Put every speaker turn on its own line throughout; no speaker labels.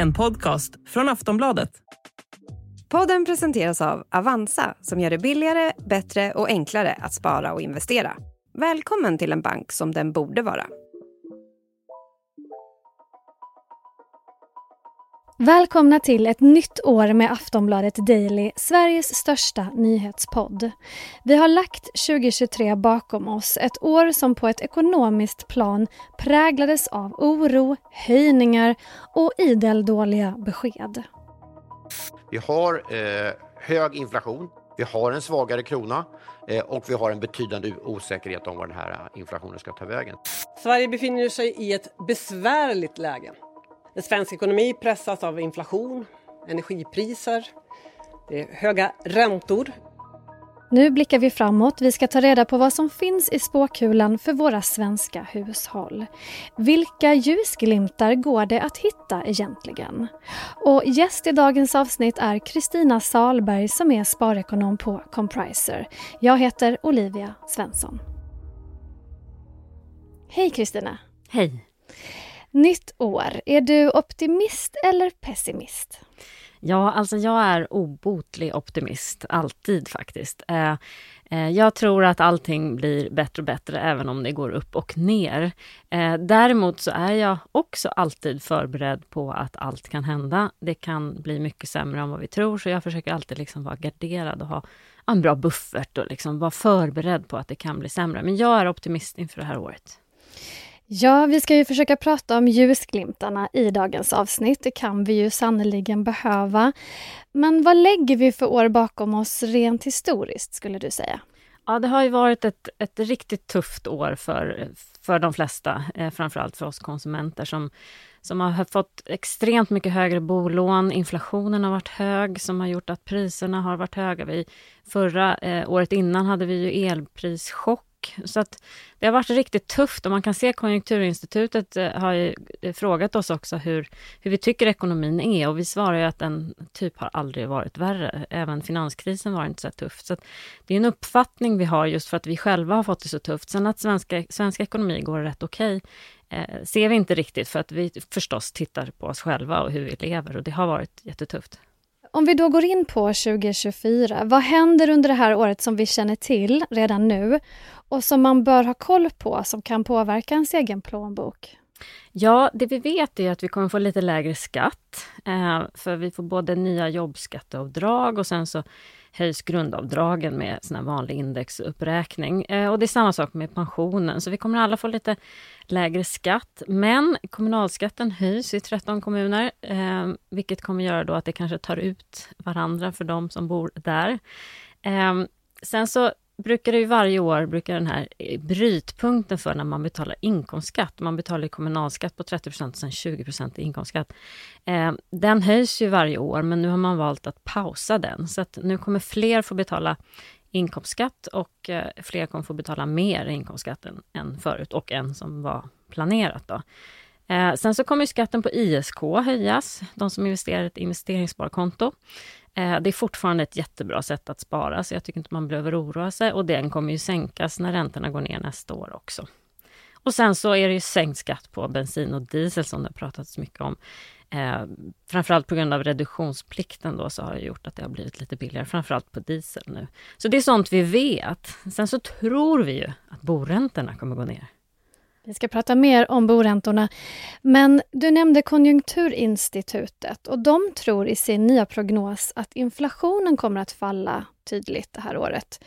en podcast från Aftonbladet.
Podden presenteras av Avanza som gör det billigare, bättre och enklare att spara och investera. Välkommen till en bank som den borde vara.
Välkomna till ett nytt år med Aftonbladet Daily, Sveriges största nyhetspodd. Vi har lagt 2023 bakom oss, ett år som på ett ekonomiskt plan präglades av oro, höjningar och idel dåliga besked.
Vi har eh, hög inflation, vi har en svagare krona eh, och vi har en betydande osäkerhet om var den här inflationen ska ta vägen.
Sverige befinner sig i ett besvärligt läge. Den svenska ekonomi pressas av inflation, energipriser, det är höga räntor.
Nu blickar vi framåt. Vi ska ta reda på vad som finns i spåkulan för våra svenska hushåll. Vilka ljusglimtar går det att hitta egentligen? Och gäst i dagens avsnitt är Kristina Salberg som är sparekonom på Compriser. Jag heter Olivia Svensson. Hej Kristina!
Hej!
Nytt år. Är du optimist eller pessimist?
Ja, alltså jag är obotlig optimist, alltid faktiskt. Eh, eh, jag tror att allting blir bättre och bättre även om det går upp och ner. Eh, däremot så är jag också alltid förberedd på att allt kan hända. Det kan bli mycket sämre än vad vi tror, så jag försöker alltid liksom vara garderad och ha en bra buffert och liksom vara förberedd på att det kan bli sämre. Men jag är optimist inför det här året.
Ja, vi ska ju försöka prata om ljusglimtarna i dagens avsnitt. Det kan vi ju sannoliken behöva. Men vad lägger vi för år bakom oss rent historiskt, skulle du säga?
Ja, det har ju varit ett, ett riktigt tufft år för, för de flesta, eh, framförallt för oss konsumenter som, som har fått extremt mycket högre bolån. Inflationen har varit hög som har gjort att priserna har varit höga. Vi, förra eh, året innan hade vi ju elprischock så att det har varit riktigt tufft och man kan se Konjunkturinstitutet eh, har ju eh, frågat oss också hur, hur vi tycker ekonomin är och vi svarar ju att den typ har aldrig varit värre. Även finanskrisen var inte så tuff. Så det är en uppfattning vi har just för att vi själva har fått det så tufft. Sen att svenska, svenska ekonomi går rätt okej okay, eh, ser vi inte riktigt för att vi förstås tittar på oss själva och hur vi lever och det har varit jättetufft.
Om vi då går in på 2024, vad händer under det här året som vi känner till redan nu och som man bör ha koll på som kan påverka ens egen plånbok?
Ja, det vi vet är att vi kommer få lite lägre skatt. Eh, för vi får både nya jobbskatteavdrag och sen så höjs grundavdragen med sån vanlig indexuppräkning. Eh, och det är samma sak med pensionen, så vi kommer alla få lite lägre skatt. Men kommunalskatten höjs i 13 kommuner, eh, vilket kommer göra då att det kanske tar ut varandra för de som bor där. Sen så brukar det ju varje år, brukar den här eh, brytpunkten för när man betalar inkomstskatt, man betalar kommunalskatt på 30% och sen 20 i inkomstskatt. Eh, den höjs ju varje år, men nu har man valt att pausa den, så att nu kommer fler få betala inkomstskatt och eh, fler kommer få betala mer inkomstskatt än, än förut och än som var planerat. Då. Eh, sen så kommer skatten på ISK höjas, de som investerar i ett investeringssparkonto. Eh, det är fortfarande ett jättebra sätt att spara, så jag tycker inte man behöver oroa sig. Och den kommer ju sänkas när räntorna går ner nästa år också. Och sen så är det ju sänkt skatt på bensin och diesel som det har pratats mycket om. Eh, framförallt på grund av reduktionsplikten då så har det gjort att det har blivit lite billigare, framförallt på diesel nu. Så det är sånt vi vet. Sen så tror vi ju att boräntorna kommer gå ner.
Vi ska prata mer om boräntorna. Men du nämnde Konjunkturinstitutet och de tror i sin nya prognos att inflationen kommer att falla tydligt det här året.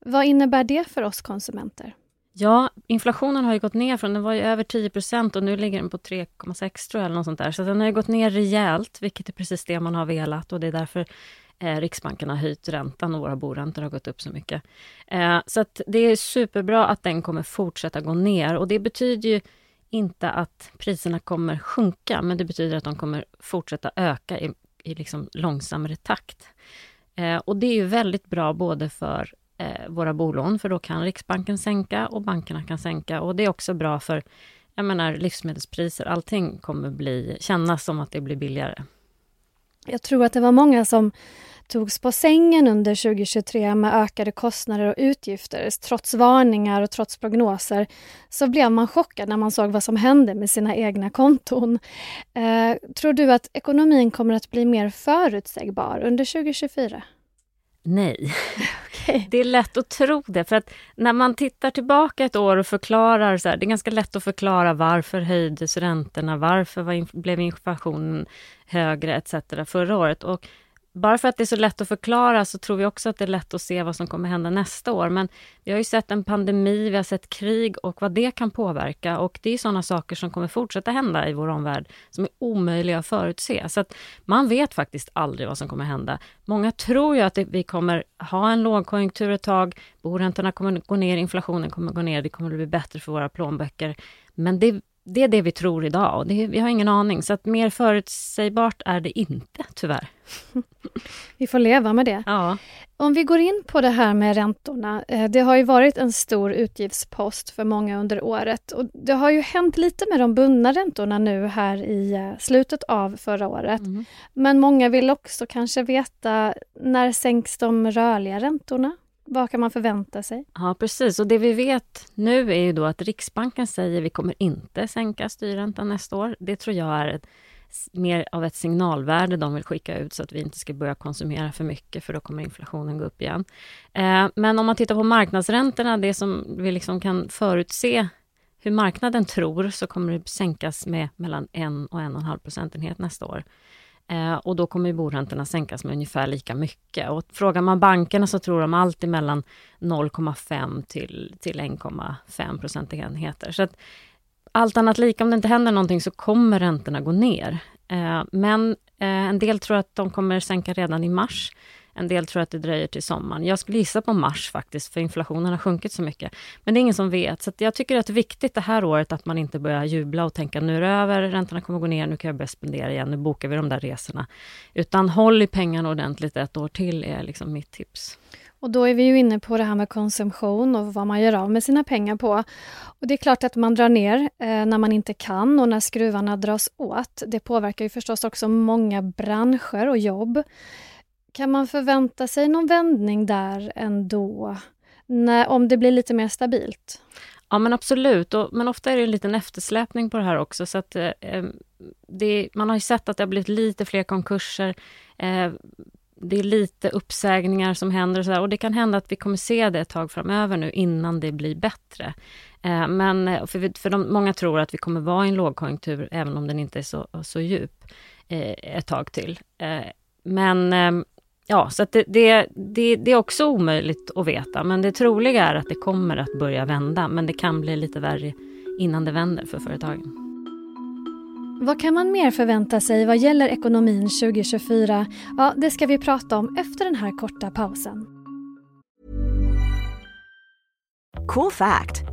Vad innebär det för oss konsumenter?
Ja, inflationen har ju gått ner från, den var ju över 10% och nu ligger den på 3,6 tror jag, eller något sånt där. Så den har ju gått ner rejält, vilket är precis det man har velat och det är därför eh, Riksbanken har höjt räntan och våra boräntor har gått upp så mycket. Eh, så att det är superbra att den kommer fortsätta gå ner och det betyder ju inte att priserna kommer sjunka, men det betyder att de kommer fortsätta öka i, i liksom långsammare takt. Eh, och det är ju väldigt bra både för eh, våra bolån, för då kan Riksbanken sänka och bankerna kan sänka. Och det är också bra för jag menar, livsmedelspriser. Allting kommer bli, kännas som att det blir billigare.
Jag tror att det var många som togs på sängen under 2023 med ökade kostnader och utgifter. Trots varningar och trots prognoser så blev man chockad när man såg vad som hände med sina egna konton. Eh, tror du att ekonomin kommer att bli mer förutsägbar under 2024?
Nej. Okay. Det är lätt att tro det, för att när man tittar tillbaka ett år och förklarar, så här, det är ganska lätt att förklara varför höjdes räntorna, varför var, blev inflationen högre etc. förra året. Och bara för att det är så lätt att förklara så tror vi också att det är lätt att se vad som kommer hända nästa år. Men vi har ju sett en pandemi, vi har sett krig och vad det kan påverka. Och det är sådana saker som kommer fortsätta hända i vår omvärld som är omöjliga att förutse. Så att man vet faktiskt aldrig vad som kommer hända. Många tror ju att vi kommer ha en lågkonjunktur ett tag, boräntorna kommer gå ner, inflationen kommer gå ner, det kommer bli bättre för våra plånböcker. Men det det är det vi tror idag och det, vi har ingen aning. Så att mer förutsägbart är det inte, tyvärr.
Vi får leva med det.
Ja.
Om vi går in på det här med räntorna. Eh, det har ju varit en stor utgiftspost för många under året. Och det har ju hänt lite med de bundna räntorna nu här i eh, slutet av förra året. Mm. Men många vill också kanske veta när sänks de rörliga räntorna? Vad kan man förvänta sig?
Ja, precis. Och det vi vet nu är ju då att Riksbanken säger att vi kommer inte sänka styrräntan nästa år. Det tror jag är ett, mer av ett signalvärde de vill skicka ut så att vi inte ska börja konsumera för mycket för då kommer inflationen gå upp igen. Eh, men om man tittar på marknadsräntorna, det som vi liksom kan förutse hur marknaden tror så kommer det sänkas med mellan 1 och 1,5 procentenhet nästa år. Eh, och då kommer boräntorna sänkas med ungefär lika mycket. Och frågar man bankerna så tror de alltid mellan 0,5 till, till 1,5 procentenheter. Så att allt annat lika, om det inte händer någonting så kommer räntorna gå ner. Eh, men eh, en del tror att de kommer sänka redan i mars. En del tror att det dröjer till sommaren. Jag skulle gissa på mars faktiskt, för inflationen har sjunkit så mycket. Men det är ingen som vet. Så jag tycker att det är viktigt det här året att man inte börjar jubla och tänka nu är det över, räntorna kommer gå ner, nu kan jag börja spendera igen, nu bokar vi de där resorna. Utan håll i pengarna ordentligt ett år till är liksom mitt tips.
Och då är vi ju inne på det här med konsumtion och vad man gör av med sina pengar på. Och det är klart att man drar ner eh, när man inte kan och när skruvarna dras åt. Det påverkar ju förstås också många branscher och jobb. Kan man förvänta sig någon vändning där ändå? När, om det blir lite mer stabilt?
Ja men absolut, och, men ofta är det en liten eftersläpning på det här också. Så att, eh, det, man har ju sett att det har blivit lite fler konkurser. Eh, det är lite uppsägningar som händer och, så där, och det kan hända att vi kommer se det ett tag framöver nu innan det blir bättre. Eh, men eh, för, vi, för de, många tror att vi kommer vara i en lågkonjunktur även om den inte är så, så djup eh, ett tag till. Eh, men ehm, Ja, så det, det, det, det, är också omöjligt att veta, men det troliga är att det kommer att börja vända, men det kan bli lite värre innan det vänder för företagen.
Vad kan man mer förvänta sig vad gäller ekonomin 2024? Ja, det ska vi prata om efter den här korta pausen.
Cool fact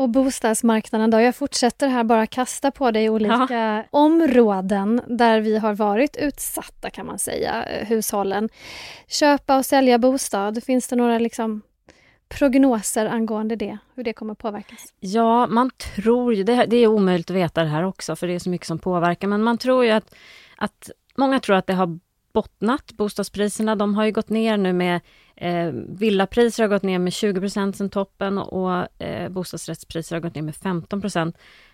Och bostadsmarknaden då? Jag fortsätter här bara kasta på dig olika ja. områden där vi har varit utsatta kan man säga, eh, hushållen. Köpa och sälja bostad, finns det några liksom prognoser angående det, hur det kommer påverkas?
Ja, man tror ju, det, det är omöjligt att veta det här också för det är så mycket som påverkar, men man tror ju att, att många tror att det har bottnat. Bostadspriserna de har ju gått ner nu med eh, Villapriser har gått ner med 20 sen toppen och eh, bostadsrättspriser har gått ner med 15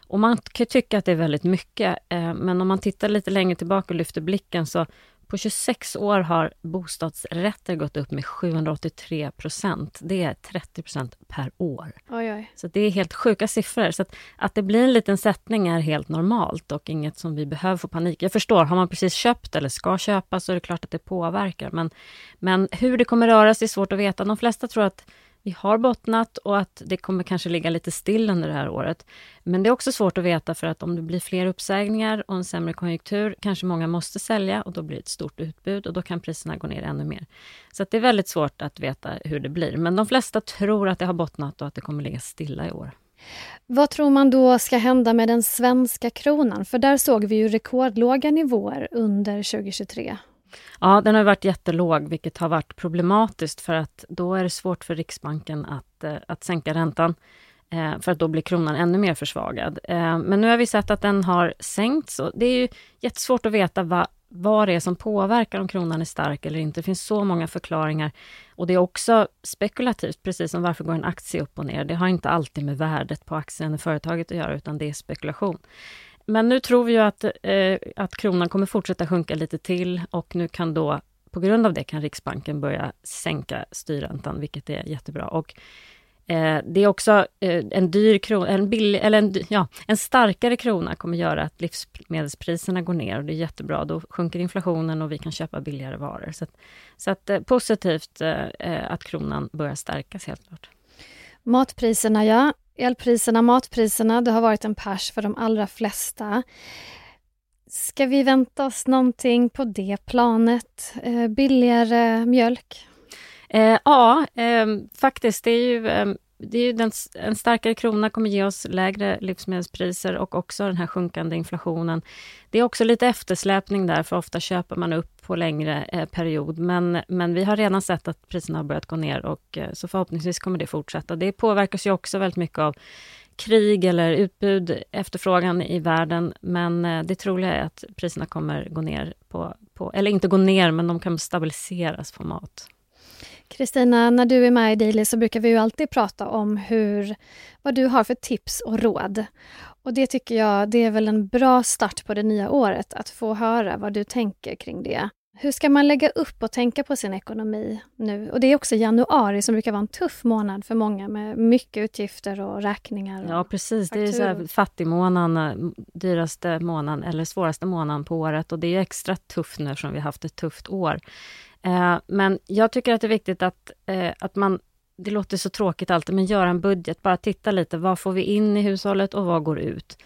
Och man kan tycka att det är väldigt mycket, eh, men om man tittar lite längre tillbaka och lyfter blicken så på 26 år har bostadsrätter gått upp med 783 procent. Det är 30 procent per år.
Oj, oj.
Så det är helt sjuka siffror. Så att, att det blir en liten sättning är helt normalt och inget som vi behöver få panik. Jag förstår, har man precis köpt eller ska köpa så är det klart att det påverkar. Men, men hur det kommer röra sig är svårt att veta. De flesta tror att vi har bottnat och att det kommer kanske ligga lite still under det här året. Men det är också svårt att veta för att om det blir fler uppsägningar och en sämre konjunktur kanske många måste sälja och då blir det ett stort utbud och då kan priserna gå ner ännu mer. Så det är väldigt svårt att veta hur det blir. Men de flesta tror att det har bottnat och att det kommer ligga stilla i år.
Vad tror man då ska hända med den svenska kronan? För där såg vi ju rekordlåga nivåer under 2023.
Ja, den har varit jättelåg, vilket har varit problematiskt för att då är det svårt för Riksbanken att, eh, att sänka räntan. Eh, för att då blir kronan ännu mer försvagad. Eh, men nu har vi sett att den har sänkts och det är ju jättesvårt att veta vad, vad det är som påverkar om kronan är stark eller inte. Det finns så många förklaringar. Och det är också spekulativt, precis som varför går en aktie upp och ner? Det har inte alltid med värdet på aktien i företaget att göra, utan det är spekulation. Men nu tror vi ju att, eh, att kronan kommer fortsätta sjunka lite till och nu kan då, på grund av det, kan Riksbanken börja sänka styrräntan, vilket är jättebra. Och Eh, det är också eh, en dyr krona, en, billig, eller en, ja, en starkare krona kommer göra att livsmedelspriserna går ner och det är jättebra. Då sjunker inflationen och vi kan köpa billigare varor. Så att, så att eh, positivt eh, att kronan börjar stärkas helt klart.
Matpriserna ja, elpriserna, matpriserna, det har varit en pers för de allra flesta. Ska vi vänta oss någonting på det planet? Eh, billigare mjölk?
Eh, ja, eh, faktiskt. Det är ju, eh, det är ju den, en starkare krona kommer ge oss lägre livsmedelspriser och också den här sjunkande inflationen. Det är också lite eftersläpning där, för ofta köper man upp på längre eh, period. Men, men vi har redan sett att priserna har börjat gå ner och eh, så förhoppningsvis kommer det fortsätta. Det påverkas ju också väldigt mycket av krig eller utbud, efterfrågan i världen. Men eh, det troliga är att priserna kommer gå ner på, på eller inte gå ner, men de kan stabiliseras på mat.
Kristina, när du är med i Daily så brukar vi ju alltid prata om hur, vad du har för tips och råd. Och det tycker jag, det är väl en bra start på det nya året, att få höra vad du tänker kring det. Hur ska man lägga upp och tänka på sin ekonomi nu? Och det är också januari som brukar vara en tuff månad för många med mycket utgifter och räkningar. Och
ja, precis. Det är så här fattigmånaden, dyraste månaden eller svåraste månaden på året och det är extra tufft nu eftersom vi haft ett tufft år. Eh, men jag tycker att det är viktigt att, eh, att man, det låter så tråkigt alltid, men gör en budget. Bara titta lite, vad får vi in i hushållet och vad går ut?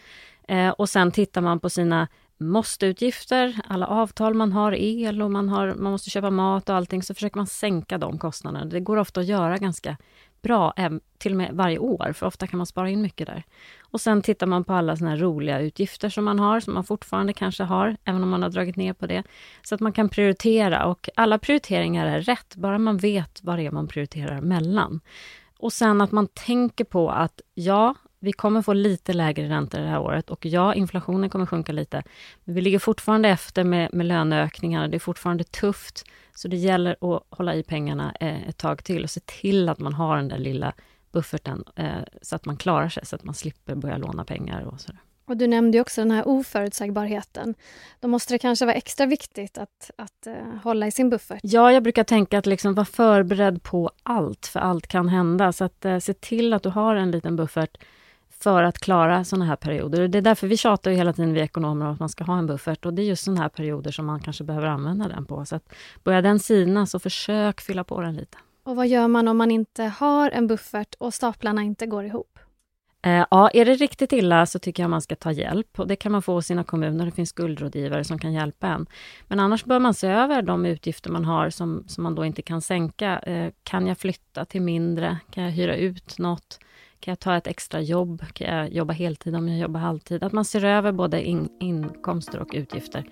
Eh, och sen tittar man på sina måsteutgifter, alla avtal man har, el och man, har, man måste köpa mat och allting, så försöker man sänka de kostnaderna. Det går ofta att göra ganska bra, till och med varje år, för ofta kan man spara in mycket där. Och sen tittar man på alla såna här roliga utgifter som man har, som man fortfarande kanske har, även om man har dragit ner på det. Så att man kan prioritera och alla prioriteringar är rätt, bara man vet vad det är man prioriterar mellan. Och sen att man tänker på att ja, vi kommer få lite lägre räntor det här året och ja, inflationen kommer sjunka lite. Men vi ligger fortfarande efter med, med löneökningarna. Det är fortfarande tufft. Så det gäller att hålla i pengarna eh, ett tag till och se till att man har den där lilla bufferten eh, så att man klarar sig, så att man slipper börja låna pengar och sådär.
Och du nämnde också den här oförutsägbarheten. Då måste det kanske vara extra viktigt att, att uh, hålla i sin buffert.
Ja, jag brukar tänka att liksom vara förberedd på allt, för allt kan hända. Så att uh, se till att du har en liten buffert för att klara sådana här perioder. Det är därför vi tjatar ju hela tiden, vi ekonomer, om att man ska ha en buffert. Och det är just sådana här perioder som man kanske behöver använda den på. Så att börjar den sina, så försök fylla på den lite.
Och vad gör man om man inte har en buffert och staplarna inte går ihop?
Eh, ja, är det riktigt illa så tycker jag man ska ta hjälp och det kan man få hos sina kommuner. Det finns skuldrådgivare som kan hjälpa en. Men annars bör man se över de utgifter man har som, som man då inte kan sänka. Eh, kan jag flytta till mindre? Kan jag hyra ut något? Kan jag ta ett extra jobb? Kan jag jobba heltid om jag jobbar halvtid? Att man ser över både in, inkomster och utgifter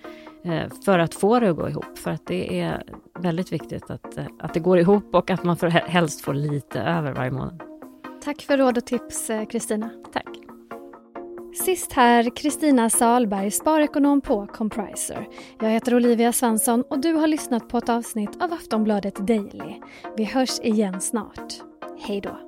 eh, för att få det att gå ihop. För att det är väldigt viktigt att, eh, att det går ihop och att man får, helst får lite över varje månad.
Tack för råd och tips, eh, Kristina.
Tack.
Sist här Kristina Salberg, sparekonom på Compriser. Jag heter Olivia Svensson och du har lyssnat på ett avsnitt av Aftonbladet Daily. Vi hörs igen snart. Hej då!